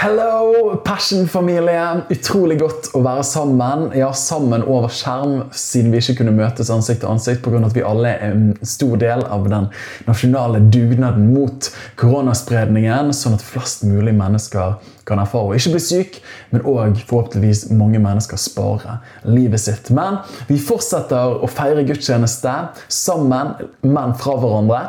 Hello, Passion-familie. Utrolig godt å være sammen. Ja, sammen over skjerm, siden vi ikke kunne møtes ansikt til ansikt pga. at vi alle er en stor del av den nasjonale dugnaden mot koronaspredningen, sånn at flest mulig mennesker kan erfare å ikke bli syk, men òg forhåpentligvis mange mennesker spare livet sitt. Men vi fortsetter å feire gudstjeneste sammen, men fra hverandre.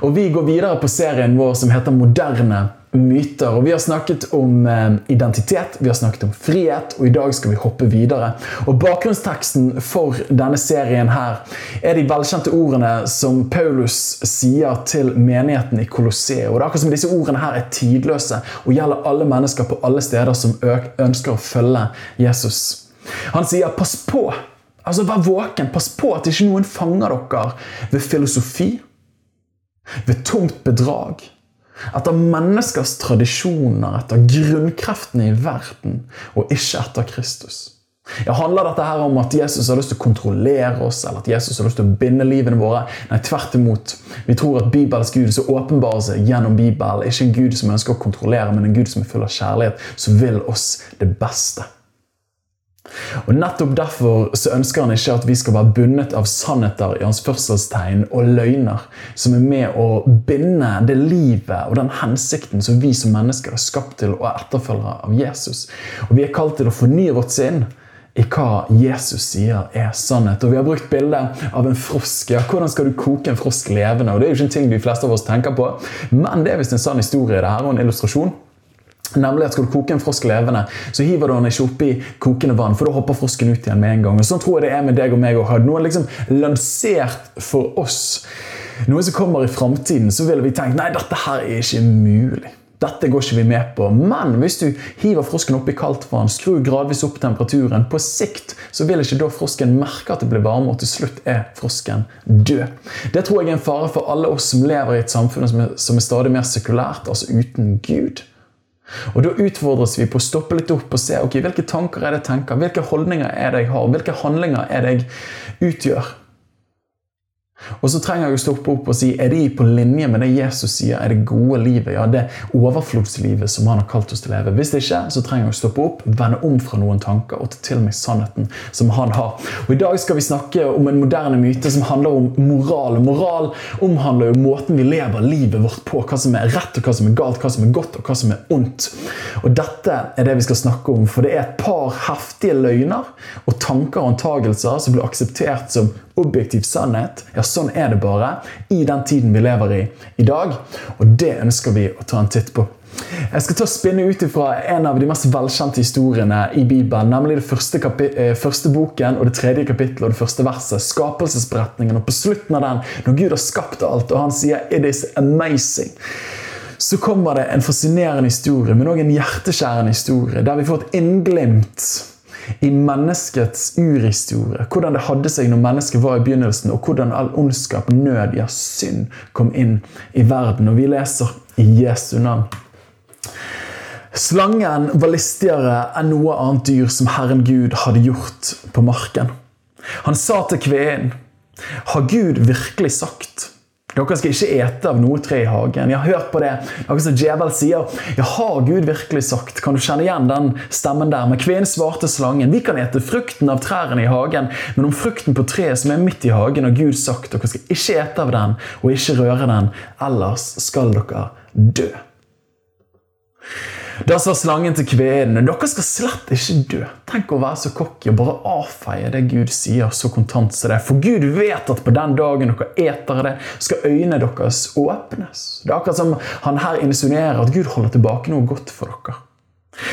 Og vi går videre på serien vår som heter Moderne myter. Og Vi har snakket om eh, identitet, vi har snakket om frihet, og i dag skal vi hoppe videre. Og Bakgrunnsteksten for denne serien her er de velkjente ordene som Paulus sier til menigheten i Colosseum. Og det er akkurat som disse ordene her er tidløse og gjelder alle mennesker på alle steder som ønsker å følge Jesus. Han sier 'pass på'. Altså Vær våken. Pass på at ikke noen fanger dere ved filosofi, ved tomt bedrag etter menneskers tradisjoner, etter grunnkreftene i verden, og ikke etter Kristus. Ja, Handler dette her om at Jesus har lyst til å kontrollere oss, eller at Jesus har lyst til å binde livene våre? Nei, tvert imot. Vi tror at Bibels Gud som åpenbarer seg gjennom Bibelen, ikke en Gud som ønsker å kontrollere, men en Gud som er full av kjærlighet, som vil oss det beste. Og Nettopp derfor så ønsker han ikke at vi skal være bundet av sannheter i hans førselstegn og løgner, som er med å binde det livet og den hensikten som vi som mennesker er skapt til og er etterfølgere av Jesus. Og Vi er kalt til å fornye vårt sinn i hva Jesus sier er sannhet. Og Vi har brukt bildet av en frosk. Ja, hvordan skal du koke en frosk levende? Og Det er jo ikke en ting de fleste av oss tenker på, men det er visst en sann historie. det her, og en illustrasjon. Nemlig at Skal du koke en frosk levende, så hiver du den ikke oppi kokende vann, for da hopper frosken ut igjen med en gang. Og Sånn tror jeg det er med deg og meg. Og hadde noen liksom lansert for oss noe som kommer i framtiden, så ville vi tenkt nei, dette her er ikke mulig. Dette går ikke vi med på. Men hvis du hiver frosken oppi kaldt vann, skrur gradvis opp temperaturen, på sikt så vil ikke da frosken merke at det blir varme, og til slutt er frosken død. Det tror jeg er en fare for alle oss som lever i et samfunn som er stadig mer sekulært, altså uten Gud. Og Da utfordres vi på å stoppe litt opp og se ok, hvilke tanker er det jeg tenker, hvilke holdninger er det jeg har, hvilke handlinger er det jeg utgjør. Og så trenger jeg å stoppe opp og si er de på linje med det Jesus sier er det gode livet. ja, Det overflodslivet som han har kalt oss til å leve. Hvis det ikke, så trenger jeg å stoppe opp, vende om fra noen tanker og ta til meg sannheten som han har. Og I dag skal vi snakke om en moderne myte som handler om moral. Moral omhandler jo måten vi lever livet vårt på. Hva som er rett, og hva som er galt, hva som er godt og hva som er ondt. Og Dette er det vi skal snakke om, for det er et par heftige løgner og tanker og antagelser som blir akseptert som objektiv sannhet. Ja, sånn er det bare i den tiden vi lever i i dag. Og det ønsker vi å ta en titt på. Jeg skal ta spinne ut fra en av de mest velkjente historiene i Bibelen. Nemlig det første, eh, første, boken og det tredje kapittelet og det første verset. Skapelsesberetningen. Og på slutten av den, når Gud har skapt alt, og han sier 'It is amazing', så kommer det en fascinerende historie, men òg en hjerteskjærende historie, der vi får et innglimt i menneskets urhistorie. Hvordan det hadde seg når mennesket var i begynnelsen, og hvordan all ondskap, nød, ja, synd kom inn i verden. Og vi leser i Jesu navn. Slangen var listigere enn noe annet dyr som Herren Gud hadde gjort på marken. Han sa til kveen, har Gud virkelig sagt dere skal ikke ete av noe tre i hagen. Jeg har hørt på det. Noe som djevel sier. Ja, har Gud virkelig sagt? Kan du kjenne igjen den stemmen der? Men kvinnen svarte slangen. Vi kan ete frukten av trærne i hagen, men om frukten på treet som er midt i hagen, har Gud sagt dere skal ikke ete av den og ikke røre den, ellers skal dere dø. Da sa slangen til kvedene dere skal slett ikke dø. Tenk å være så cocky og bare avfeie det Gud sier så kontant som det. For Gud vet at på den dagen dere eter det, skal øynene deres åpnes. Det er akkurat som han her insinuerer at Gud holder tilbake noe godt for dere.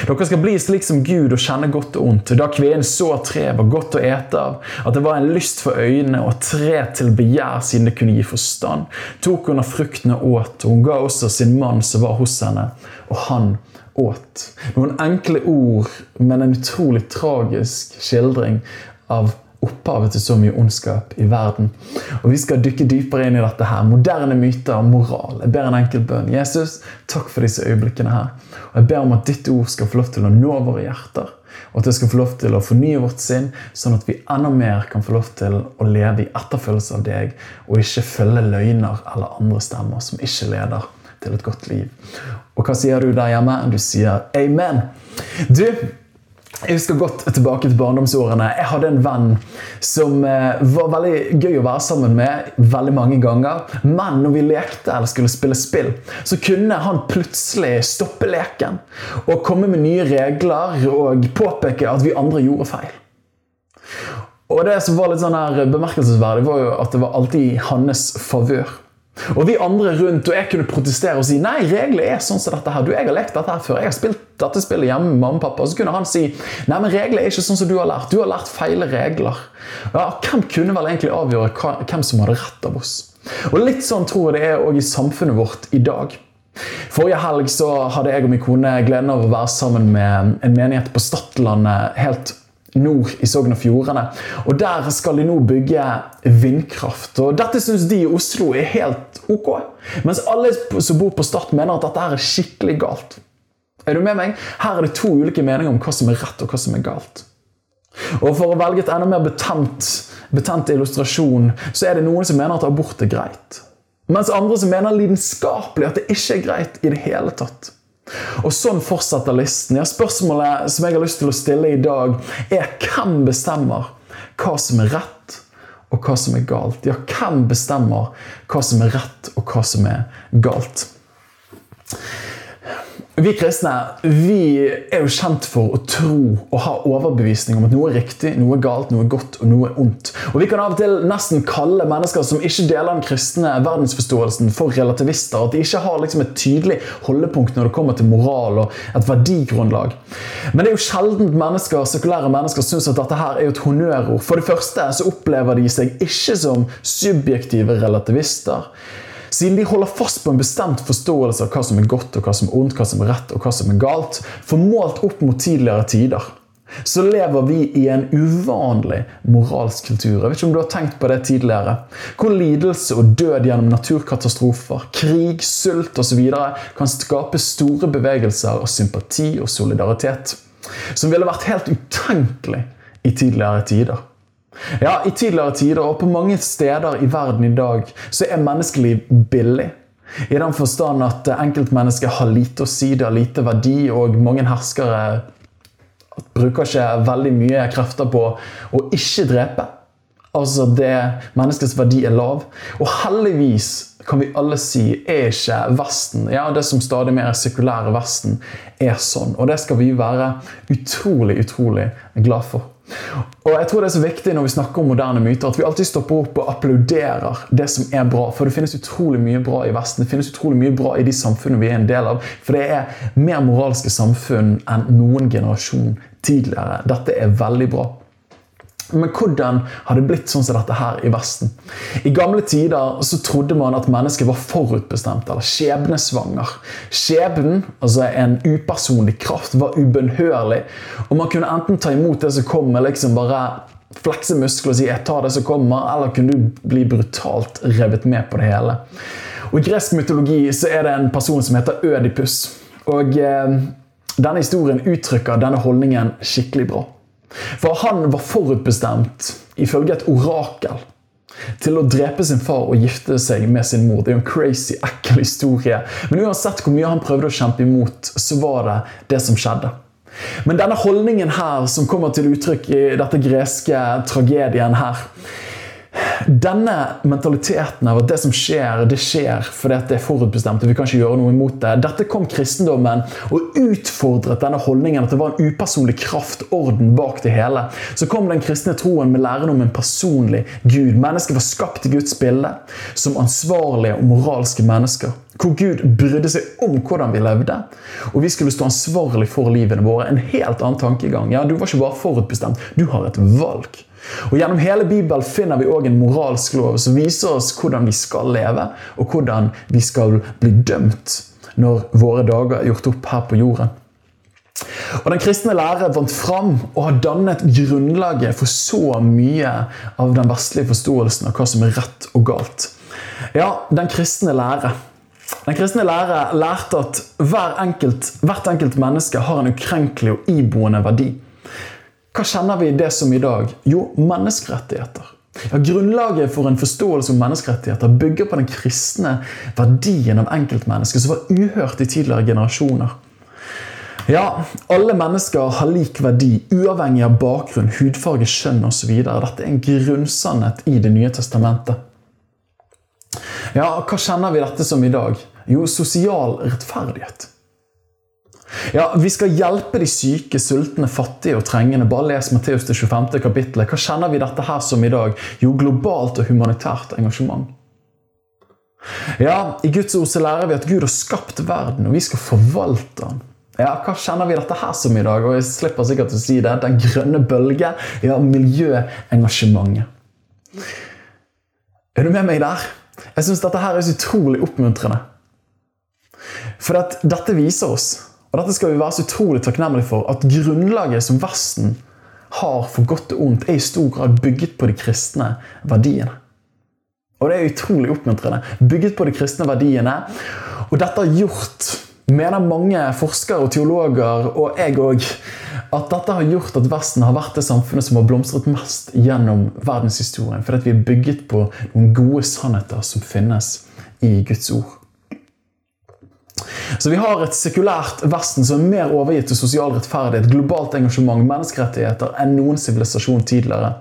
Dere skal bli slik som Gud og kjenne godt og ondt. Da kvinnen så at treet var godt å ete av, at det var en lyst for øynene og tre til begjær siden det kunne gi forstand, tok hun av fruktene og åt, og hun ga også sin mann som var hos henne, og han åt. Noen enkle ord, men en utrolig tragisk skildring av opphavet til så mye ondskap i verden. Og Vi skal dykke dypere inn i dette her. Moderne myter og moral. Jeg ber en enkel bønn. Jesus, takk for disse øyeblikkene her. Og Jeg ber om at ditt ord skal få lov til å nå våre hjerter. Og at det skal få lov til å fornye vårt sinn, sånn at vi enda mer kan få lov til å leve i etterfølgelse av deg, og ikke følge løgner eller andre stemmer som ikke leder til et godt liv. Og hva sier du der hjemme? Du sier amen. Du, jeg husker godt tilbake til barndomsårene. Jeg hadde en venn som eh, var veldig gøy å være sammen med veldig mange ganger. Men når vi lekte eller skulle spille spill, så kunne han plutselig stoppe leken og komme med nye regler og påpeke at vi andre gjorde feil. Og det som var litt sånn her bemerkelsesverdig, var jo at det var alltid i hans favør. Og vi andre rundt, og jeg kunne protestere og si nei, reglene er sånn som dette her. Du, jeg har lekt dette her før. Jeg har spilt dette spillet hjemme med mamma og pappa. Og så kunne han si nei, men reglene er ikke sånn som du har lært. Du har lært feile regler. Ja, Hvem kunne vel egentlig avgjøre hvem som hadde rett av oss? Og litt sånn tror jeg det er òg i samfunnet vårt i dag. Forrige helg så hadde jeg og min kone gleden av å være sammen med en menighet på Stadlandet helt nord i Sogn og Fjordane. Og Der skal de nå bygge vindkraft. Og Dette syns de i Oslo er helt ok. Mens alle som bor på Stad, mener at dette er skikkelig galt. Er du med meg? Her er det to ulike meninger om hva som er rett og hva som er galt. Og For å velge et enda mer betent, betent illustrasjon, så er det noen som mener at abort er greit. Mens andre som mener lidenskapelig at det ikke er greit i det hele tatt. Og Sånn fortsetter listen. Ja, spørsmålet som jeg har lyst til å stille i dag, er hvem bestemmer hva som er rett og hva som er galt? Ja, hvem bestemmer hva som er rett og hva som er galt? Vi kristne vi er jo kjent for å tro og ha overbevisning om at noe er riktig, noe er galt, noe er godt og noe er ondt. Og Vi kan av og til nesten kalle mennesker som ikke deler den kristne verdensforståelsen, for relativister. At de ikke har liksom et tydelig holdepunkt når det kommer til moral og et verdigrunnlag. Men det er jo sjelden mennesker, sekulære mennesker syns at dette her er et honnørord. For det første så opplever de seg ikke som subjektive relativister. Siden de holder fast på en bestemt forståelse av hva som er godt, og hva som er ondt, hva som er rett og hva som er galt, formålt opp mot tidligere tider, så lever vi i en uvanlig moralsk kultur. Jeg vet ikke om du har tenkt på det tidligere. Hvor lidelse og død gjennom naturkatastrofer, krig, sult osv. kan skape store bevegelser av sympati og solidaritet. Som ville vært helt utenkelig i tidligere tider. Ja, I tidligere tider og på mange steder i verden i dag så er menneskeliv billig. I den forstand at enkeltmennesket har lite å si, det har lite verdi, og mange herskere bruker ikke veldig mye krefter på å ikke drepe. Altså det Menneskets verdi er lav. Og heldigvis kan vi alle si er ikke Vesten, ja det som stadig mer er sekulære Vesten, er sånn. Og det skal vi være utrolig, utrolig glad for. Og jeg tror det er så viktig når vi snakker om moderne myter, at vi alltid stopper opp og applauderer det som er bra. For det finnes utrolig mye bra i Vesten. Det finnes utrolig mye bra i de samfunnene vi er en del av. For det er mer moralske samfunn enn noen generasjon tidligere. Dette er veldig bra. Men hvordan har det blitt sånn som dette her i Vesten? I gamle tider så trodde man at mennesket var forutbestemt, eller skjebnesvanger. Skjebnen, altså en upersonlig kraft, var ubønnhørlig. Og man kunne enten ta imot det som kom, med liksom bare flekse muskler og si 'jeg tar det som kommer', eller kunne du bli brutalt revet med på det hele. Og I gresk mytologi så er det en person som heter Ødipus. Og eh, denne historien uttrykker denne holdningen skikkelig bra. For han var forutbestemt, ifølge et orakel, til å drepe sin far og gifte seg med sin mor. Det er jo en crazy, ekkel historie. Men uansett hvor mye han prøvde å kjempe imot, så var det det som skjedde. Men denne holdningen her, som kommer til uttrykk i dette greske tragedien her, denne mentaliteten av at det som skjer, det skjer fordi det er forutbestemt, og vi kan ikke gjøre noe imot det, dette kom kristendommen og utfordret denne holdningen at det var en upersonlig kraft, orden, bak det hele. Så kom den kristne troen med læren om en personlig Gud. Mennesket var skapt i Guds bilde som ansvarlige og moralske mennesker. Hvor Gud brydde seg om hvordan vi levde, og vi skulle stå ansvarlig for livene våre. En helt annen tankegang. Ja, Du var ikke bare forutbestemt, du har et valg. Og Gjennom hele Bibelen finner vi også en moralsk lov som viser oss hvordan vi skal leve, og hvordan vi skal bli dømt når våre dager er gjort opp her på jorden. Og Den kristne lære vant fram og har dannet grunnlaget for så mye av den vestlige forståelsen av hva som er rett og galt. Ja, den kristne lære. Den kristne lære lærte at hver enkelt, hvert enkelt menneske har en ukrenkelig og iboende verdi. Hva kjenner vi i det som i dag? Jo, menneskerettigheter. Ja, grunnlaget for en forståelse om menneskerettigheter bygger på den kristne verdien av enkeltmennesket, som var uhørt i tidligere generasjoner. Ja, alle mennesker har lik verdi, uavhengig av bakgrunn, hudfarge, kjønn osv. Dette er en grunnsannhet i Det nye testamentet. Ja, hva kjenner vi dette som i dag? Jo, sosial rettferdighet. Ja, Vi skal hjelpe de syke, sultne, fattige og trengende. Bare les Matteus 25. kapittelet. Hva kjenner vi dette her som i dag? Jo, globalt og humanitært engasjement. Ja, I Guds ord så lærer vi at Gud har skapt verden, og vi skal forvalte den. Ja, Hva kjenner vi dette her som i dag? Og jeg slipper sikkert å si det. Den grønne bølge. Ja, miljøengasjementet. Er du med meg der? Jeg syns dette her er så utrolig oppmuntrende. For dette viser oss, og dette skal vi være så utrolig takknemlige for, at grunnlaget som Vesten har for godt og ondt, er i stor grad bygget på de kristne verdiene. Og det er utrolig oppmuntrende. Bygget på de kristne verdiene. Og dette har gjort mener mange forskere og teologer, og jeg òg, at dette har gjort at Vesten har vært det samfunnet som har blomstret mest gjennom verdenshistorien. Fordi vi er bygget på noen gode sannheter som finnes i Guds ord. Så vi har et sekulært Vesten som er mer overgitt til sosial rettferdighet, globalt engasjement, menneskerettigheter enn noen sivilisasjon tidligere.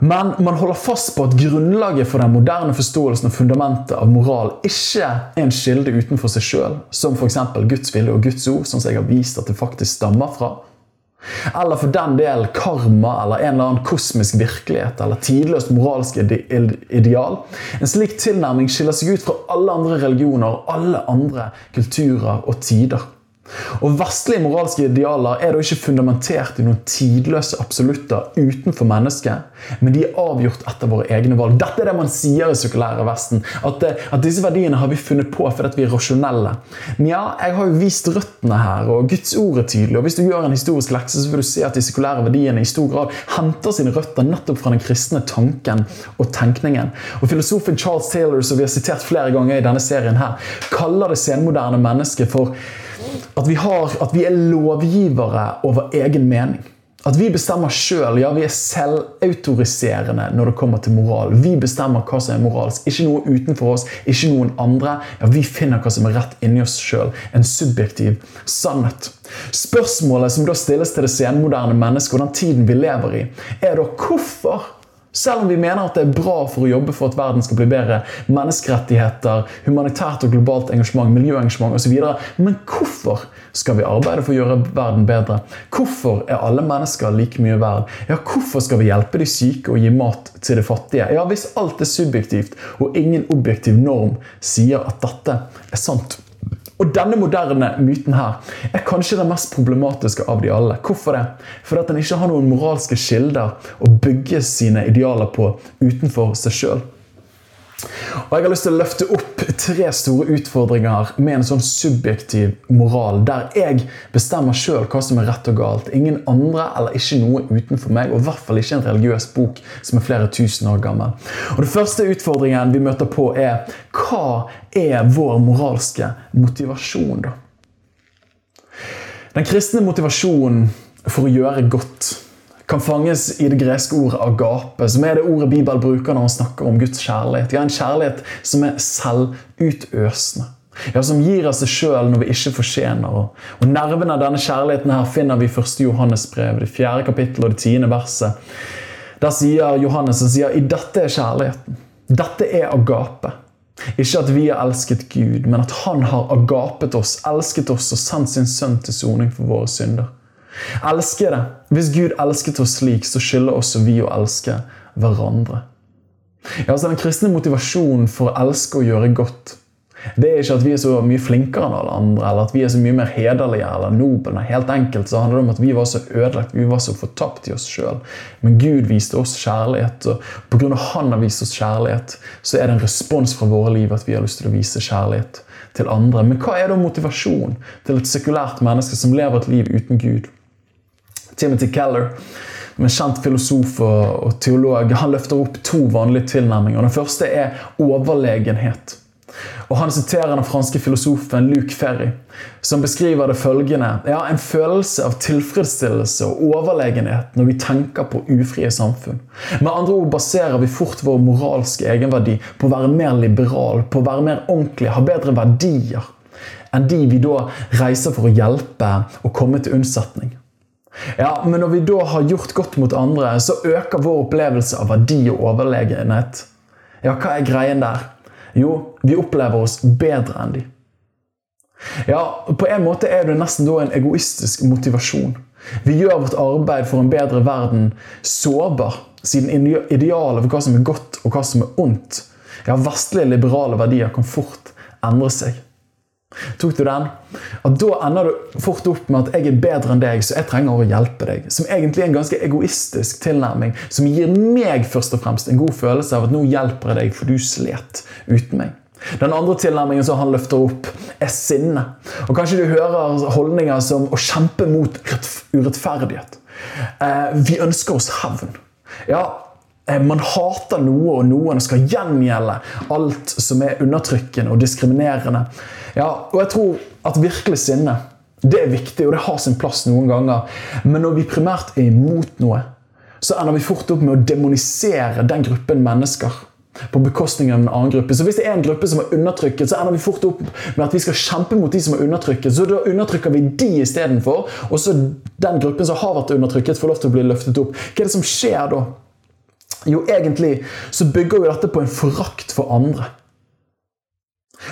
Men man holder fast på at grunnlaget for den moderne forståelsen og fundamentet av moral ikke er en kilde utenfor seg sjøl, som f.eks. Guds vilje og Guds ord, sånn som jeg har vist at det faktisk stammer fra. Eller for den del karma eller en eller annen kosmisk virkelighet eller tidløst moralsk ideal. En slik tilnærming skiller seg ut fra alle andre religioner og alle andre kulturer og tider. Og Vestlige moralske idealer er da ikke fundamentert i noen tidløse absolutter utenfor mennesket, men de er avgjort etter våre egne valg. Dette er det man sier i sirkulære Vesten. At, det, at disse verdiene har vi funnet på fordi vi er rasjonelle. Men ja, jeg har jo vist røttene her, og Guds ord er tydelig. og Hvis du gjør en historisk lekse, så vil du se at de sirkulære verdiene i stor grad henter sine røtter nettopp fra den kristne tanken og tenkningen. Og Filosofen Charles Taylor, som vi har sitert flere ganger i denne serien, her, kaller det senmoderne mennesket for at vi, har, at vi er lovgivere over egen mening. At vi bestemmer sjøl. Ja, vi er selvautoriserende når det kommer til moral. Vi bestemmer hva som er moralsk. Ikke noe utenfor oss, ikke noen andre. Ja, Vi finner hva som er rett inni oss sjøl. En subjektiv sannhet. Spørsmålet som da stilles til det senmoderne mennesket og den tiden vi lever i, er da hvorfor selv om vi mener at det er bra for å jobbe for at verden skal bli bedre, menneskerettigheter, humanitært og globalt engasjement, miljøengasjement osv. Men hvorfor skal vi arbeide for å gjøre verden bedre? Hvorfor er alle mennesker like mye verd? Ja, hvorfor skal vi hjelpe de syke og gi mat til de fattige? Ja, Hvis alt er subjektivt og ingen objektiv norm sier at dette er sant. Og denne moderne myten her er kanskje den mest problematiske av de alle. Hvorfor det? Fordi at den ikke har noen moralske kilder å bygge sine idealer på utenfor seg sjøl. Og Jeg har lyst til å løfte opp tre store utfordringer med en sånn subjektiv moral, der jeg bestemmer sjøl hva som er rett og galt. Ingen andre eller ikke noe utenfor meg, og i hvert fall ikke en religiøs bok som er flere tusen år gammel. Og Den første utfordringen vi møter på, er hva er vår moralske motivasjon, da? Den kristne motivasjonen for å gjøre godt kan fanges i det greske ordet 'agape', som er det ordet Bibelen bruker når han snakker om Guds kjærlighet. Ja, En kjærlighet som er selvutøsende. Ja, Som gir av seg sjøl når vi ikke fortjener. Og, Nervene av denne kjærligheten her finner vi i 1. Johannes brev, det fjerde kapittel og det tiende verset. Der sier Johannes han sier, i dette er kjærligheten. Dette er agape. Ikke at vi har elsket Gud, men at Han har agapet oss, elsket oss og sendt sin sønn til soning for våre synder. Elsker det. Hvis Gud elsket oss slik, så skylder også vi å elske hverandre. Ja, altså Den kristne motivasjonen for å elske og gjøre godt det er ikke at vi er så mye flinkere enn alle andre, eller at vi er så mye mer hederlige eller noble. Helt enkelt så handler det om at vi var så ødelagt, vi var så fortapt i oss sjøl. Men Gud viste oss kjærlighet, og pga. Han har vist oss kjærlighet, så er det en respons fra våre liv at vi har lyst til å vise kjærlighet til andre. Men hva er da motivasjon til et sekulært menneske som lever et liv uten Gud? Timothy Keller, en kjent filosof og teolog, han løfter opp to vanlige tilnærminger. Den første er overlegenhet. Og Han siterer den franske filosofen Luc Ferry, som beskriver det følgende ja, En følelse av tilfredsstillelse og overlegenhet når vi tenker på ufrie samfunn. Med andre ord baserer vi fort vår moralske egenverdi på å være mer liberal, på å være mer ordentlig, ha bedre verdier enn de vi da reiser for å hjelpe og komme til unnsetning. Ja, Men når vi da har gjort godt mot andre, så øker vår opplevelse av verdi og overlegenhet. Ja, hva er greien der? Jo, vi opplever oss bedre enn de. Ja, På en måte er det nesten da en egoistisk motivasjon. Vi gjør vårt arbeid for en bedre verden sårbar, siden idealet for hva som er godt og hva som er ondt, ja, vestlige liberale verdier kan fort endre seg. Tok du den? At Da ender du fort opp med at jeg er bedre enn deg, så jeg trenger å hjelpe deg. Som egentlig er en ganske egoistisk tilnærming, som gir meg først og fremst en god følelse av at nå hjelper jeg deg, for du slet uten meg. Den andre tilnærmingen som han løfter opp, er sinne. Og Kanskje du hører holdninger som å kjempe mot urettferdighet. Eh, vi ønsker oss hevn. Ja, man hater noe, og noen skal gjengjelde alt som er undertrykkende og diskriminerende. Ja, og jeg tror at virkelig sinne det er viktig, og det har sin plass noen ganger. Men når vi primært er imot noe, så ender vi fort opp med å demonisere den gruppen mennesker på bekostning av en annen gruppe. Så Hvis det er en gruppe som er undertrykket, så ender vi fort opp med at vi skal kjempe mot de som er undertrykket. Så da undertrykker vi de istedenfor, og så den gruppen som har vært undertrykket, får lov til å bli løftet opp. Hva er det som skjer da? Jo, egentlig så bygger jo dette på en forakt for andre.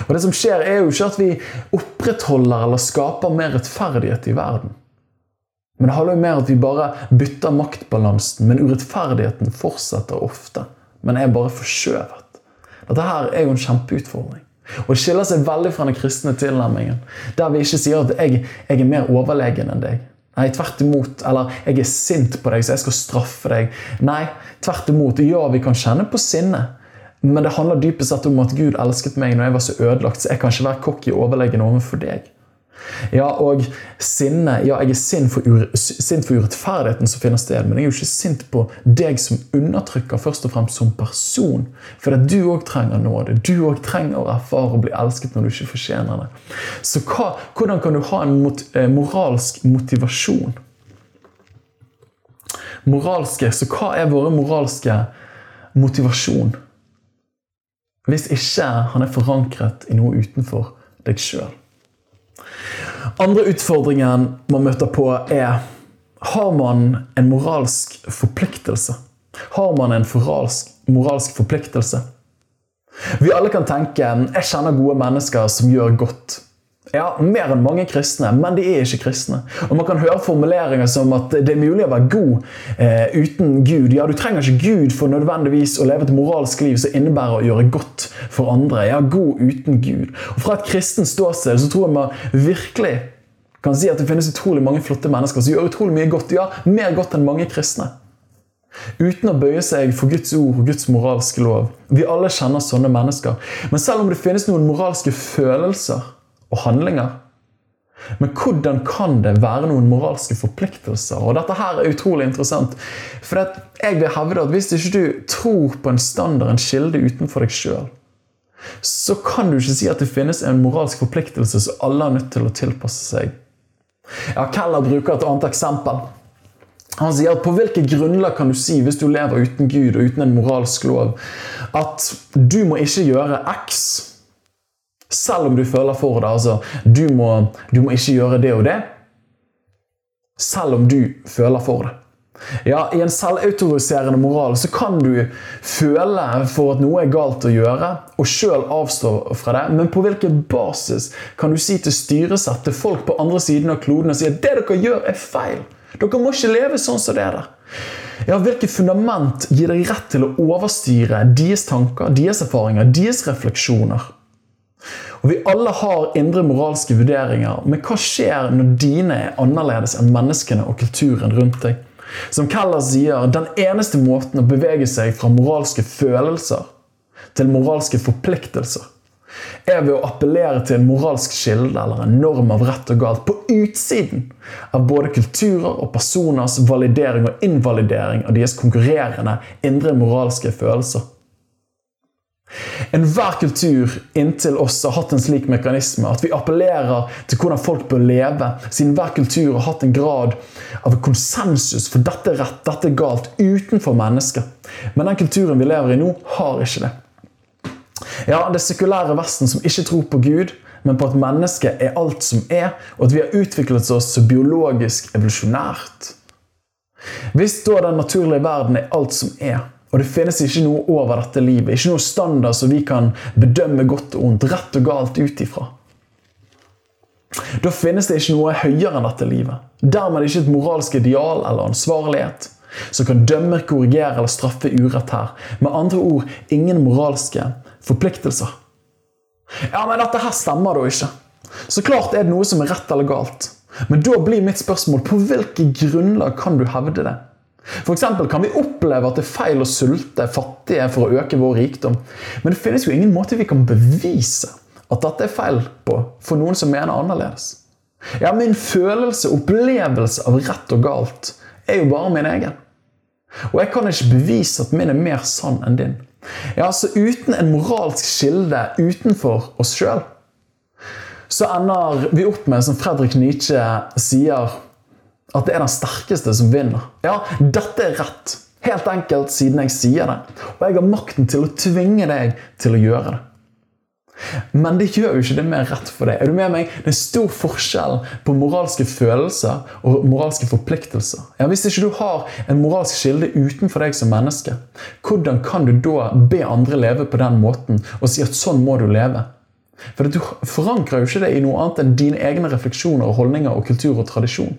Og det som skjer, er jo ikke at vi opprettholder eller skaper mer rettferdighet i verden. Men det handler jo mer at vi bare bytter maktbalansen, men urettferdigheten fortsetter ofte. Men er bare forskjøvet. Dette her er jo en kjempeutfordring. Og Det skiller seg veldig fra den kristne tilnærmingen, der vi ikke sier at jeg, jeg er mer overlegen enn deg. Nei, tvert imot. Eller 'jeg er sint på deg, så jeg skal straffe deg'. Nei, tvert imot. Ja, vi kan kjenne på sinne. Men det handler dypest sett om at Gud elsket meg når jeg var så ødelagt, så jeg kan ikke være cocky og overlegen overfor deg. Ja, og sinne Ja, jeg er sint for, sint for, urettferdigheten som finner sted, men jeg er jo ikke sint på deg som undertrykker, først og fremst som person. For at du òg trenger nåde. Du òg trenger å erfare å bli elsket når du ikke fortjener det. Så hva, hvordan kan du ha en mot, eh, moralsk motivasjon? Moralske, Så hva er våre moralske motivasjon? Hvis ikke han er forankret i noe utenfor deg sjøl. Andre utfordringen man møter på, er har man en moralsk forpliktelse? Har man en moralsk, moralsk forpliktelse? Vi alle kan tenke jeg kjenner gode mennesker som gjør godt. Ja, Mer enn mange kristne, men de er ikke kristne. Og Man kan høre formuleringer som at det er mulig å være god eh, uten Gud. Ja, Du trenger ikke Gud for nødvendigvis å leve et moralsk liv som innebærer å gjøre godt for andre. Ja, god uten Gud. Og Fra et kristent ståsted så tror jeg man virkelig kan si at det finnes utrolig mange flotte mennesker som gjør utrolig mye godt. Ja, mer godt enn mange kristne. Uten å bøye seg for Guds ord og Guds moralske lov. Vi alle kjenner sånne mennesker. Men selv om det finnes noen moralske følelser og handlinger. Men hvordan kan det være noen moralske forpliktelser? Og Dette her er utrolig interessant. For jeg vil hevde at Hvis ikke du tror på en standard, en kilde utenfor deg sjøl, så kan du ikke si at det finnes en moralsk forpliktelse som alle er nødt til å tilpasse seg. Ja, Keller bruker et annet eksempel. Han sier at på hvilket grunnlag kan du si, hvis du lever uten Gud og uten en moralsk lov, at du må ikke gjøre X selv om du føler for det. Altså, du må, du må ikke gjøre det og det. Selv om du føler for det. Ja, I en selvautoriserende moral så kan du føle for at noe er galt å gjøre, og sjøl avstå fra det. Men på hvilken basis kan du si til styresett, til folk på andre siden av kloden, og si at det dere gjør, er feil? Dere må ikke leve sånn som det er der. Ja, Hvilket fundament gir deg rett til å overstyre deres tanker, deres erfaringer, deres refleksjoner? Og Vi alle har indre moralske vurderinger, men hva skjer når dine er annerledes enn menneskene og kulturen rundt deg? Som Keller sier, den eneste måten å bevege seg fra moralske følelser til moralske forpliktelser, er ved å appellere til en moralsk kilde eller en norm av rett og galt på utsiden av både kulturer og personers validering og invalidering av deres konkurrerende indre moralske følelser. Enhver kultur inntil oss har hatt en slik mekanisme at vi appellerer til hvordan folk bør leve, siden hver kultur har hatt en grad av konsensus for dette er rett, dette er galt, utenfor mennesket. Men den kulturen vi lever i nå, har ikke det. Ja, det sekulære Vesten som ikke tror på Gud, men på at mennesket er alt som er, og at vi har utviklet oss så biologisk evolusjonært. Hvis da den naturlige verden er alt som er, og det finnes ikke noe over dette livet, ikke noe standard som vi kan bedømme godt og ondt, rett og galt ut ifra, da finnes det ikke noe høyere enn dette livet. Dermed ikke et moralsk ideal eller ansvarlighet som kan dømme, korrigere eller straffe urett her. Med andre ord ingen moralske forpliktelser. Ja, men dette her stemmer da ikke. Så klart er det noe som er rett eller galt. Men da blir mitt spørsmål på hvilke grunnlag kan du hevde det? For kan vi oppleve at det er feil å sulte fattige for å øke vår rikdom. Men det finnes jo ingen måte vi kan bevise at dette er feil på for noen som mener annerledes. Ja, Min følelse, opplevelse av rett og galt, er jo bare min egen. Og jeg kan ikke bevise at min er mer sann enn din. Ja, så Uten en moralsk kilde utenfor oss sjøl, så ender vi opp med, som Fredrik Nietzsche sier, at det er den sterkeste som vinner. Ja, dette er rett. Helt enkelt siden jeg sier det. Og jeg har makten til å tvinge deg til å gjøre det. Men det gjør jo ikke det mer rett for deg. Er du med meg? Det er stor forskjell på moralske følelser og moralske forpliktelser. Ja, hvis ikke du har en moralsk kilde utenfor deg som menneske, hvordan kan du da be andre leve på den måten og si at sånn må du leve? For Du forankrer jo ikke det i noe annet enn dine egne refleksjoner, holdninger og kultur og tradisjon.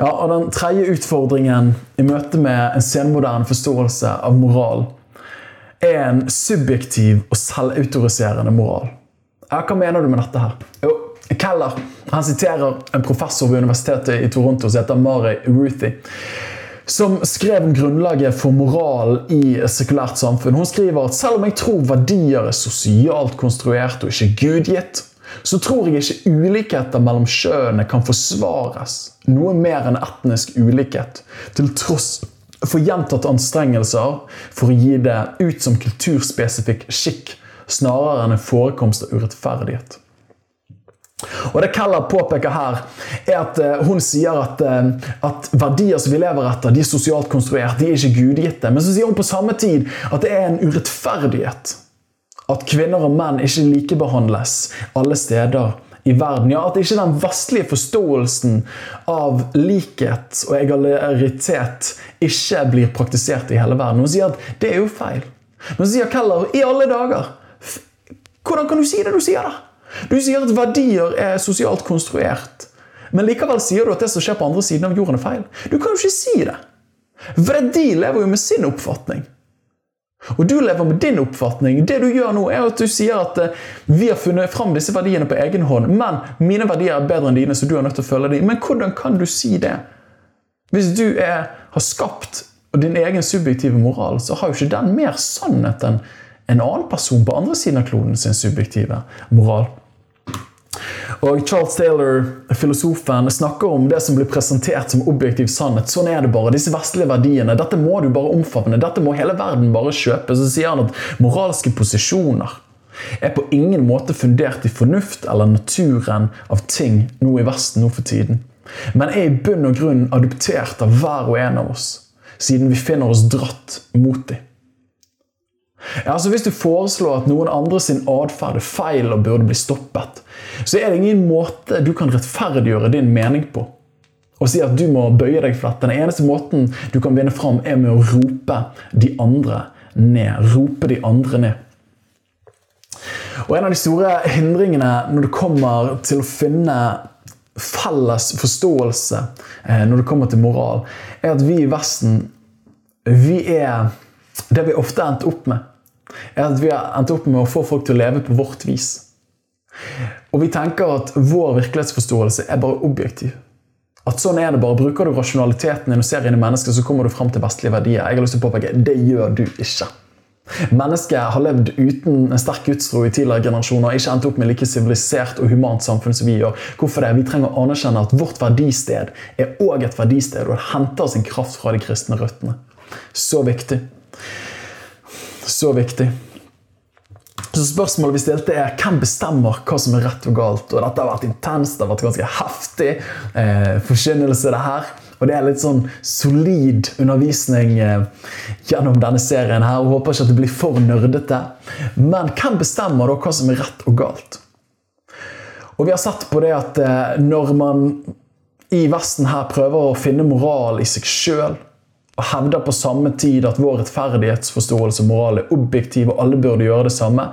Ja, og Den tredje utfordringen i møte med en senmoderne forståelse av moral er en subjektiv og selvautoriserende moral. Ja, hva mener du med dette her? Jo, Keller han siterer en professor ved universitetet i Toronto som heter Mari Ruthie. Som skrev om grunnlaget for moral i et sekulært samfunn. Hun skriver at selv om jeg tror verdier er sosialt konstruert og ikke gudgitt, så tror jeg ikke ulikheter mellom kjønnene kan forsvares noe mer enn etnisk ulikhet, til tross for gjentatte anstrengelser for å gi det ut som kulturspesifikk skikk, snarere enn en forekomst av urettferdighet. Og Det Keller påpeker her, er at uh, hun sier at, uh, at, verdier som vi lever etter, de er sosialt konstruert, de er ikke gudgitte. Men så sier hun på samme tid at det er en urettferdighet at kvinner og menn ikke likebehandles alle steder i verden. Ja, At ikke den vestlige forståelsen av likhet og egalitet ikke blir praktisert i hele verden. Hun sier at det er jo feil. Men sier Keller i alle dager Hvordan kan du si det du sier? da? Du sier at verdier er sosialt konstruert. Men likevel sier du at det som skjer på andre siden av jorden, er feil. Du kan jo ikke si det. For de lever jo med sin oppfatning. Og du lever med din oppfatning. Det du gjør nå, er at du sier at uh, vi har funnet fram disse verdiene på egen hånd, men mine verdier er bedre enn dine, så du er nødt til å følge dem. Men hvordan kan du si det? Hvis du er, har skapt din egen subjektive moral, så har jo ikke den mer sannhet enn en annen person på andre siden av kloden sin subjektive moral. Og Charles Taylor, filosofen, snakker om det som blir presentert som objektiv sannhet. Sånn er det bare. Disse vestlige verdiene. Dette må du bare omfavne. Dette må hele verden bare kjøpe. Så sier han at moralske posisjoner er på ingen måte fundert i fornuft eller naturen av ting nå i Vesten nå for tiden, men er i bunn og grunn adoptert av hver og en av oss, siden vi finner oss dratt mot dem. Ja, altså Hvis du foreslår at noen andre sin atferd er feil og burde bli stoppet, så er det ingen måte du kan rettferdiggjøre din mening på. Og si at du må bøye deg for dette. Den eneste måten du kan vinne fram, er med å rope de andre ned. Rope de andre ned. Og En av de store hindringene når det kommer til å finne felles forståelse eh, når det kommer til moral, er at vi i Vesten vi er det vi ofte endte endt opp med er at vi har endt opp med å få folk til å leve på vårt vis. Og vi tenker at vår virkelighetsforståelse er bare objektiv. At sånn er det bare. Bruker du rasjonaliteten din og ser inn i mennesker, så kommer du fram til vestlige verdier. Jeg har lyst til å påpeke det gjør du ikke. Mennesket har levd uten en sterk gudstro i tidligere generasjoner ikke endt opp med like sivilisert og humant samfunn som vi gjør. Hvorfor det? Vi trenger å anerkjenne at vårt verdisted er òg et verdisted, og det henter sin kraft fra de kristne røttene. Så viktig. Så viktig. Så Spørsmålet vi stilte er hvem bestemmer hva som er rett og galt. Og Dette har vært intenst, det har vært ganske heftig eh, forkynnelse. det her. Og det er litt sånn solid undervisning eh, gjennom denne serien. her, og Håper ikke at det blir for nerdete. Men hvem bestemmer da hva som er rett og galt? Og vi har sett på det at eh, når man i Vesten her prøver å finne moral i seg sjøl, og hevder på samme tid at vår rettferdighetsforståelse og moral er objektiv, og alle burde gjøre det samme,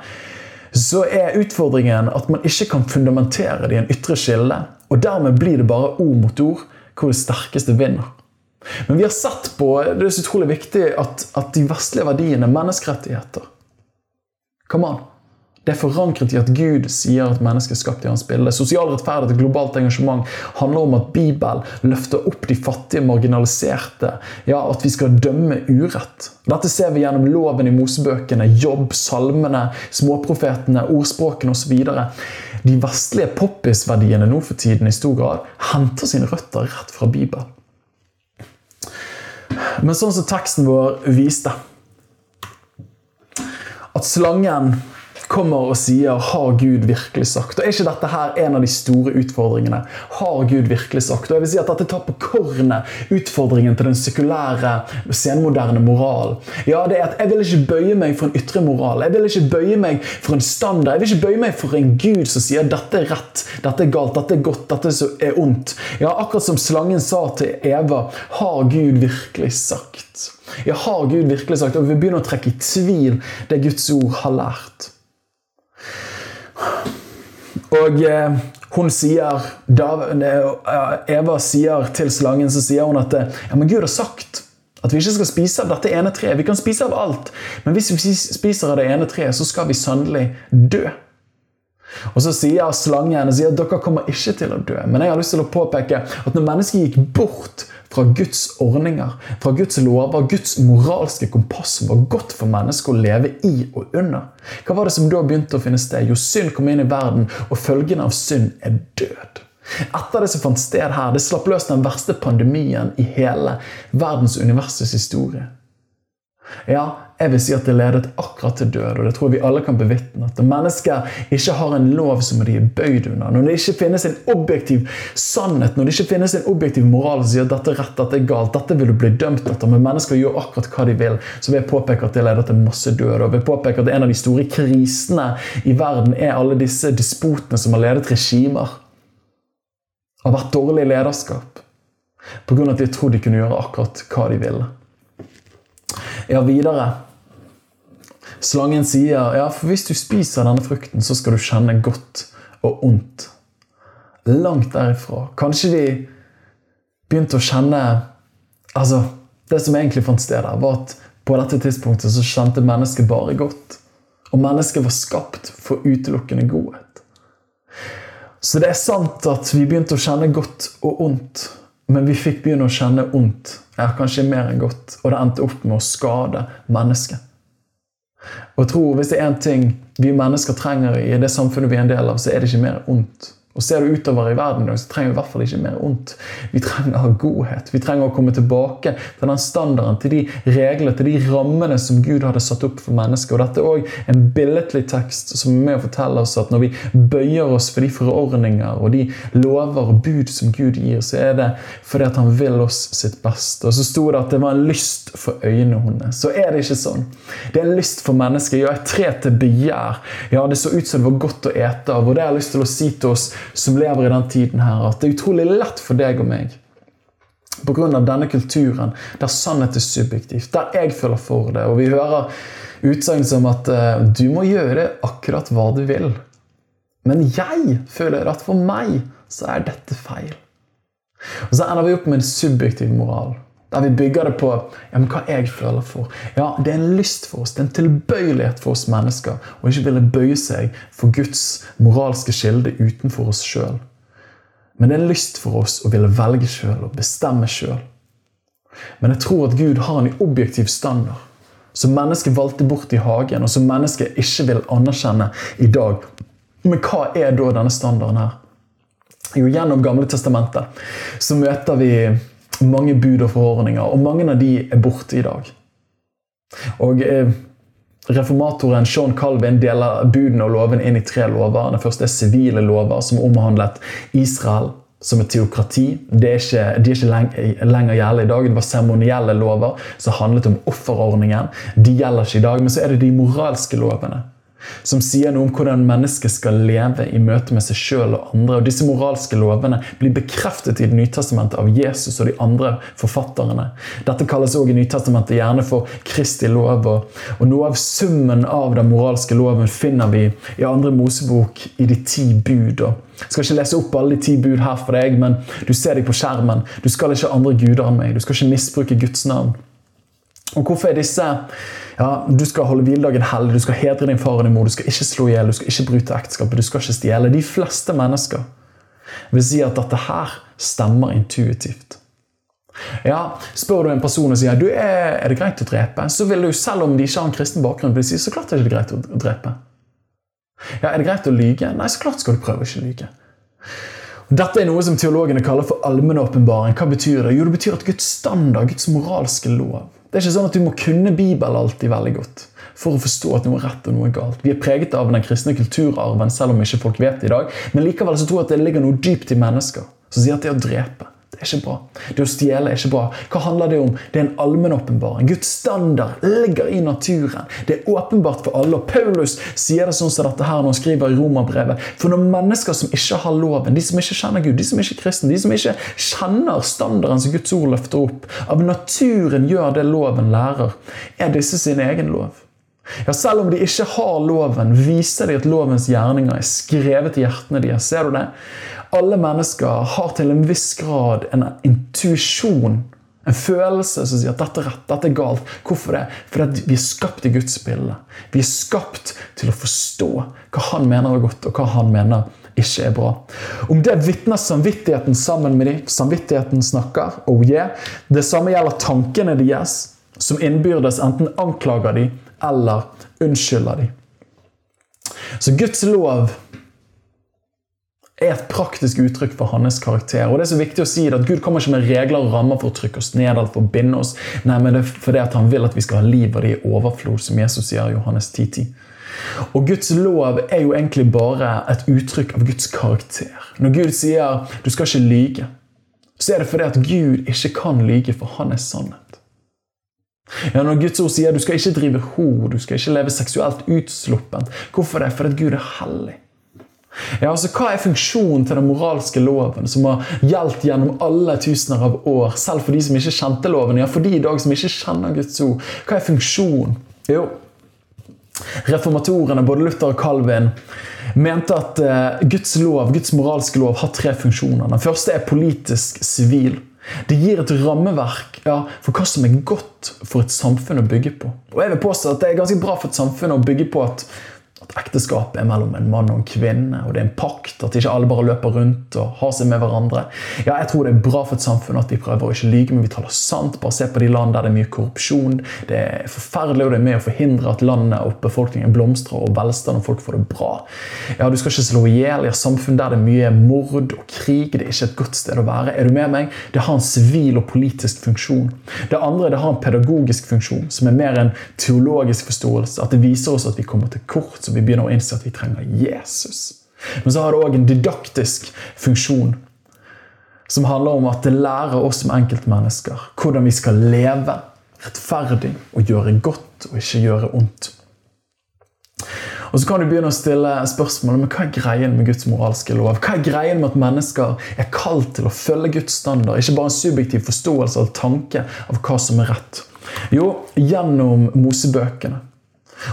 så er utfordringen at man ikke kan fundamentere det i en ytre skille. Og dermed blir det bare ord mot ord hvor det sterkeste vinner. Men vi har sett på det er så utrolig viktig at, at de vestlige verdiene, menneskerettigheter Come on. Det er forankret i at Gud sier at mennesket er skapt i hans bilde. Sosial rettferdighet og globalt engasjement handler om at Bibelen løfter opp de fattige, marginaliserte. Ja, At vi skal dømme urett. Dette ser vi gjennom loven i Mosebøkene, jobb, salmene, småprofetene, ordspråkene osv. De vestlige poppis-verdiene nå for tiden i stor grad henter sine røtter rett fra Bibelen. Men sånn som teksten vår viste At slangen kommer og sier 'Har Gud virkelig sagt?' Og Er ikke dette her en av de store utfordringene? Har Gud virkelig sagt? Og jeg vil si at Dette tar på kornet utfordringen til den sekulære, senmoderne moral. Ja, det er at Jeg vil ikke bøye meg for en ytre moral. Jeg vil ikke bøye meg for en standard. Jeg vil ikke bøye meg for en Gud som sier 'dette er rett', 'dette er galt', 'dette er godt', 'dette er ondt'. Ja, Akkurat som slangen sa til Eva 'Har Gud virkelig sagt'? Ja, har Gud virkelig sagt? Og vi begynner å trekke i tvil det Guds ord har lært. Og eh, hun sier, Eva sier til slangen så sier hun at ja, men Gud har sagt at vi ikke skal spise av dette ene treet. Vi kan spise av alt, men hvis vi spiser av det ene treet, så skal vi sannelig dø. Og Så sier slangen sier at dere kommer ikke til å dø. Men jeg har lyst til å påpeke at når mennesket gikk bort fra Guds ordninger, fra Guds lover, Guds moralske kompass som var godt for mennesker å leve i og under. Hva var det som da begynte å finne sted? Jo, synd kom inn i verden, og følgene av synd er død. Etter det som fant sted her, det slapp løs den verste pandemien i hele verdens universets historie. Ja, jeg vil si at det ledet akkurat til død, og det tror jeg vi alle kan bevitne. At mennesker ikke har en lov som de er bøyd under. Når det ikke finnes en objektiv sannhet, når det ikke finnes en objektiv moral som sier at dette er rett, dette er galt, dette vil du bli dømt etter, men mennesker gjør akkurat hva de vil, så vil jeg påpeke at det leder til masse død. Og vil påpeke at en av de store krisene i verden er alle disse despotene som har ledet regimer. Har vært dårlig lederskap. Pga. at de trodde de kunne gjøre akkurat hva de ville. Ja, videre Slangen sier ja, for hvis du spiser denne frukten, så skal du kjenne godt og ondt. Langt derifra. Kanskje de begynte å kjenne Altså, det som egentlig fant sted der, var at på dette tidspunktet så kjente mennesket bare godt. Og mennesket var skapt for utelukkende godhet. Så det er sant at vi begynte å kjenne godt og ondt, men vi fikk begynne å kjenne ondt, ja, kanskje mer enn godt, og det endte opp med å skade mennesket. Og jeg tror Hvis det er én ting vi mennesker trenger i det samfunnet vi er en del av, så er det ikke mer ondt. Og Ser du utover i verden, så trenger vi i hvert fall ikke mer ondt. Vi trenger godhet. Vi trenger å komme tilbake til den standarden, til de reglene, til de rammene som Gud hadde satt opp for mennesket. Og Dette er òg en billedlig tekst som er med å fortelle oss at når vi bøyer oss for de forordninger og de lover og bud som Gud gir, så er det fordi at han vil oss sitt beste. Og så sto det at det var en lyst for øynene hennes. Så er det ikke sånn. Det er en lyst for mennesket. Ja, et tre til begjær. Ja, det så ut som det var godt å ete av. Og det har jeg lyst til å si til oss som lever i den tiden her, at det er utrolig lett for deg og meg pga. denne kulturen, der sannhet er subjektivt, der jeg føler for det. Og vi hører utsagn som at uh, du må gjøre akkurat hva du vil. Men jeg føler at for meg så er dette feil. Og Så ender vi opp med en subjektiv moral. Der vi bygger det på ja, men hva jeg føler for. Ja, Det er en lyst for oss, det er en tilbøyelighet for oss mennesker å ikke ville bøye seg for Guds moralske kilde utenfor oss sjøl. Men det er en lyst for oss å ville velge sjøl og bestemme sjøl. Men jeg tror at Gud har en objektiv standard som mennesket valgte bort i hagen, og som mennesket ikke vil anerkjenne i dag. Men hva er da denne standarden her? Jo, Gjennom Gamle testamentet så møter vi mange bud og forordninger, og mange av de er borte i dag. Og eh, Reformatoren Sean Calvin deler budene og loven inn i tre lover. Den første er sivile lover, som omhandlet Israel som et teokrati. de er ikke, de er ikke lenger gjeldende i dag. Det var seremonielle lover som handlet om offerordningen. De gjelder ikke i dag. Men så er det de moralske lovene som sier noe om hvordan mennesket skal leve i møte med seg sjøl og andre. Og Disse moralske lovene blir bekreftet i Det nye testamentet av Jesus og de andre forfatterne. Dette kalles også i Nytestamentet gjerne for Kristi lov. Og noe av summen av den moralske loven finner vi i andre Mosebok i de ti bud. Jeg skal ikke lese opp alle de ti bud her for deg, men du ser deg på skjermen. Du skal ikke ha andre guder enn meg. Du skal ikke misbruke Guds navn. Og hvorfor er disse ja, Du skal holde hviledagen hellig, du skal hedre din far og din mor, du skal ikke slå i hjel, du skal ikke bryte ekteskapet, du skal ikke stjele. De fleste mennesker vil si at dette her stemmer intuitivt. Ja, Spør du en person og sier du, er, er det greit å drepe, så vil du, selv om de ikke har en kristen bakgrunn, vil si så klart er det greit å drepe. Ja, Er det greit å lyge? Nei, så klart skal du prøve å ikke lyge. Dette er noe som teologene kaller for allmennåpenbaring. Hva betyr det? Jo, det betyr at Guds standard, Guds moralske lov, det er ikke sånn at du må kunne Bibelen alltid veldig godt for å forstå at noe er rett og noe er galt. Vi er preget av den kristne kulturarven, selv om ikke folk vet det i dag. Men likevel så tror jeg at det ligger noe dypt i mennesker som sier at det å drepe det er ikke bra. Det å stjele er ikke bra. Hva handler det om? Det er en allmennåpenbaring. Guds standard ligger i naturen. Det er åpenbart for alle. Og Paulus sier det sånn som dette her når han skriver i Romerbrevet. For når mennesker som ikke har loven, de som ikke kjenner Gud, de som ikke er kristne, de som ikke kjenner standarden som Guds ord løfter opp, av naturen gjør det loven lærer, er disse sin egen lov. Ja, Selv om de ikke har loven, viser de at lovens gjerninger er skrevet i hjertene deres. Ser du det? Alle mennesker har til en viss grad en intuisjon, en følelse som sier at dette er rett, dette er galt. Hvorfor det? Fordi vi er skapt i Guds bilde. Vi er skapt til å forstå hva han mener er godt, og hva han mener ikke er bra. Om det vitner samvittigheten sammen med dem. Samvittigheten snakker. Oh yeah. Det samme gjelder tankene deres, som innbyrdes enten anklager de eller unnskylder de. Så Guds lov er et praktisk uttrykk for hans karakter. Og det er så viktig å si det at Gud kommer ikke med regler og rammer for å trykke oss ned eller for å binde oss. Nei, men det er fordi han vil at vi skal ha liv av det i overflod, som Jesus sier i Johannes 10.10. Og Guds lov er jo egentlig bare et uttrykk av Guds karakter. Når Gud sier 'du skal ikke lyge', så er det fordi at Gud ikke kan lyge, for han er sannhet. Ja, Når Guds ord sier 'du skal ikke drive hor', du skal ikke leve seksuelt utsluppent, hvorfor det? Fordi Gud er hellig. Ja, altså Hva er funksjonen til den moralske loven, som har gjeldt gjennom alle tusener av år, selv for de som ikke kjente loven? Ja, for de i dag som ikke kjenner Guds ord. Hva er funksjonen? Jo, reformatorene, både Luther og Calvin, mente at uh, Guds lov, Guds moralske lov har tre funksjoner. Den første er politisk sivil. Det gir et rammeverk ja, for hva som er godt for et samfunn å bygge på. Og jeg vil påstå at Det er ganske bra for et samfunn å bygge på at at ekteskapet er mellom en mann og en kvinne, og det er en pakt. At ikke alle bare løper rundt og har seg med hverandre. Ja, Jeg tror det er bra for et samfunn at vi prøver å ikke lyge, men vi taler sant. Bare se på de land der det er mye korrupsjon. Det er forferdelig, og det er med å forhindre at landet og befolkningen blomstrer og velstand og folk får det bra. Ja, Du skal ikke slå i hjel i et samfunn der det er mye mord og krig. Det er ikke et godt sted å være. Er du med meg? Det har en sivil og politisk funksjon. Det andre det har en pedagogisk funksjon, som er mer en teologisk forståelse. At det viser oss at vi kommer til kort så vi begynner å innse at vi trenger Jesus. Men så har det òg en didaktisk funksjon. Som handler om at det lærer oss som enkeltmennesker hvordan vi skal leve rettferdig og gjøre godt og ikke gjøre ondt. Og så kan du begynne å stille spørsmål men hva er greien med Guds moralske lov. Hva er greien med at mennesker er kalt til å følge Guds standard? Ikke bare en subjektiv forståelse av tanke av hva som er rett. Jo, gjennom Mosebøkene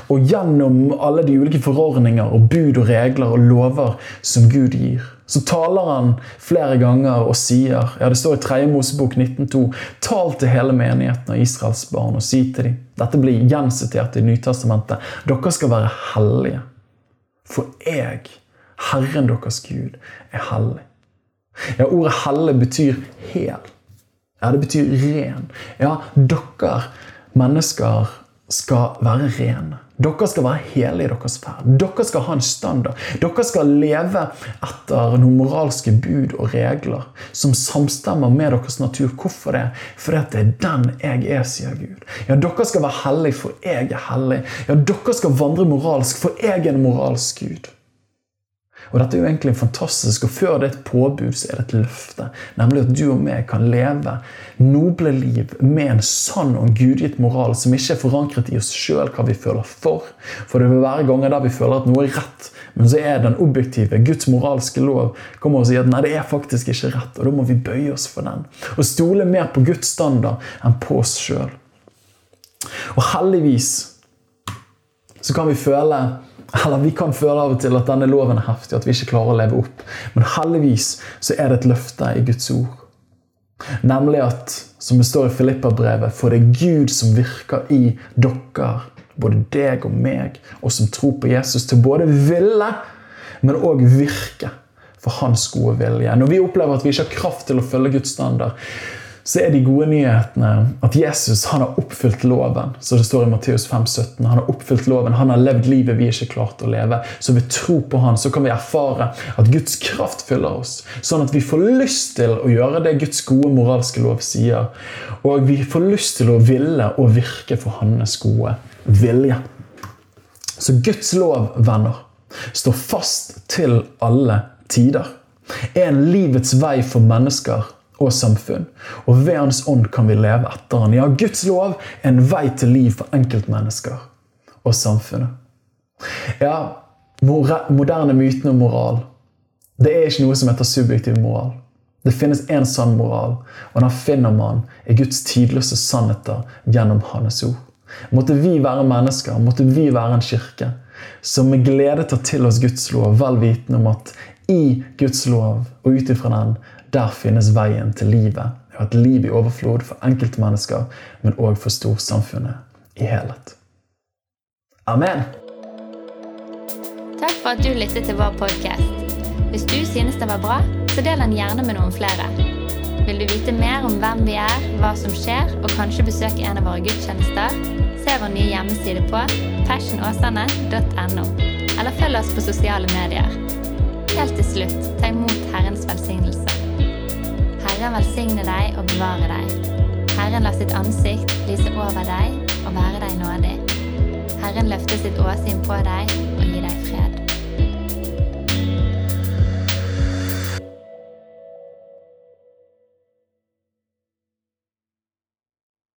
og gjennom alle de ulike forordninger og bud og regler og lover som Gud gir, så taler han flere ganger og sier ja Det står i 3. Mosebok 19,2.: Tal til hele menigheten av Israels barn og si til dem Dette blir gjensitert i Nytestamentet. Dere skal være hellige. For jeg, Herren deres Gud, er hellig. Ja, Ordet 'hellig' betyr hel. Ja, Det betyr ren. Ja, dere mennesker skal være rene. Dere skal være hele i deres ferd. Dere skal ha en standard. Dere skal leve etter noen moralske bud og regler som samstemmer med deres natur. Hvorfor det? Fordi det er den jeg er, sier Gud. Ja, Dere skal være hellige, for jeg er hellig. Ja, Dere skal vandre moralsk, for jeg er en moralsk Gud. Og Dette er jo egentlig fantastisk, og før det er et påbud, så er det et løfte. Nemlig at du og meg kan leve noble liv med en sann og gudgitt moral som ikke er forankret i oss sjøl, hva vi føler for. For det vil være ganger der vi føler at noe er rett, men så er den objektive, Guds moralske lov kommer og sier at nei, det er faktisk ikke rett, og da må vi bøye oss for den. Og stole mer på Guds standard enn på oss sjøl. Og heldigvis så kan vi føle eller vi kan føle av og til at denne loven er heftig, at vi ikke klarer å leve opp. Men heldigvis så er det et løfte i Guds ord. Nemlig at, som det står i Filippa-brevet, for det er Gud som virker i dere, både deg og meg, og som tror på Jesus, til både ville, men òg virke for hans gode vilje. Når vi opplever at vi ikke har kraft til å følge Guds standard, så er de gode nyhetene at Jesus han har oppfylt loven. Så det står i Matteus 5, 17. Han har oppfylt loven, han har levd livet vi ikke klarte å leve. Så ved tro på han så kan vi erfare at Guds kraft fyller oss. Sånn at vi får lyst til å gjøre det Guds gode moralske lov sier. Og vi får lyst til å ville og virke for hans gode vilje. Så Guds lov, venner, står fast til alle tider. Er en livets vei for mennesker og samfunn. Og ved Hans ånd kan vi leve etter Han. Ja, Guds lov er en vei til liv for enkeltmennesker og samfunnet. Ja, moderne myten om moral det er ikke noe som heter subjektiv moral. Det finnes én sann moral, og den finner man i Guds tidløse sannheter gjennom Hans ord. Måtte vi være mennesker, måtte vi være en kirke som med glede tar til oss Guds lov, vel vitende om at i Guds lov og ut ifra den der finnes veien til livet. Og et liv i overflod for enkeltmennesker, men òg for storsamfunnet i helhet. Amen. Takk for at du lyttet til vår podkast. Hvis du synes den var bra, så del den gjerne med noen flere. Vil du vite mer om hvem vi er, hva som skjer, og kanskje besøke en av våre gudstjenester, se vår nye hjemmeside på fashionåsane.no, eller følg oss på sosiale medier. Helt til slutt, ta imot Herrens velsignelse. Herren velsigne deg og bevare deg. Herren la sitt ansikt lyse over deg og være deg nådig. Herren løfter sitt åsyn på deg og gi deg fred.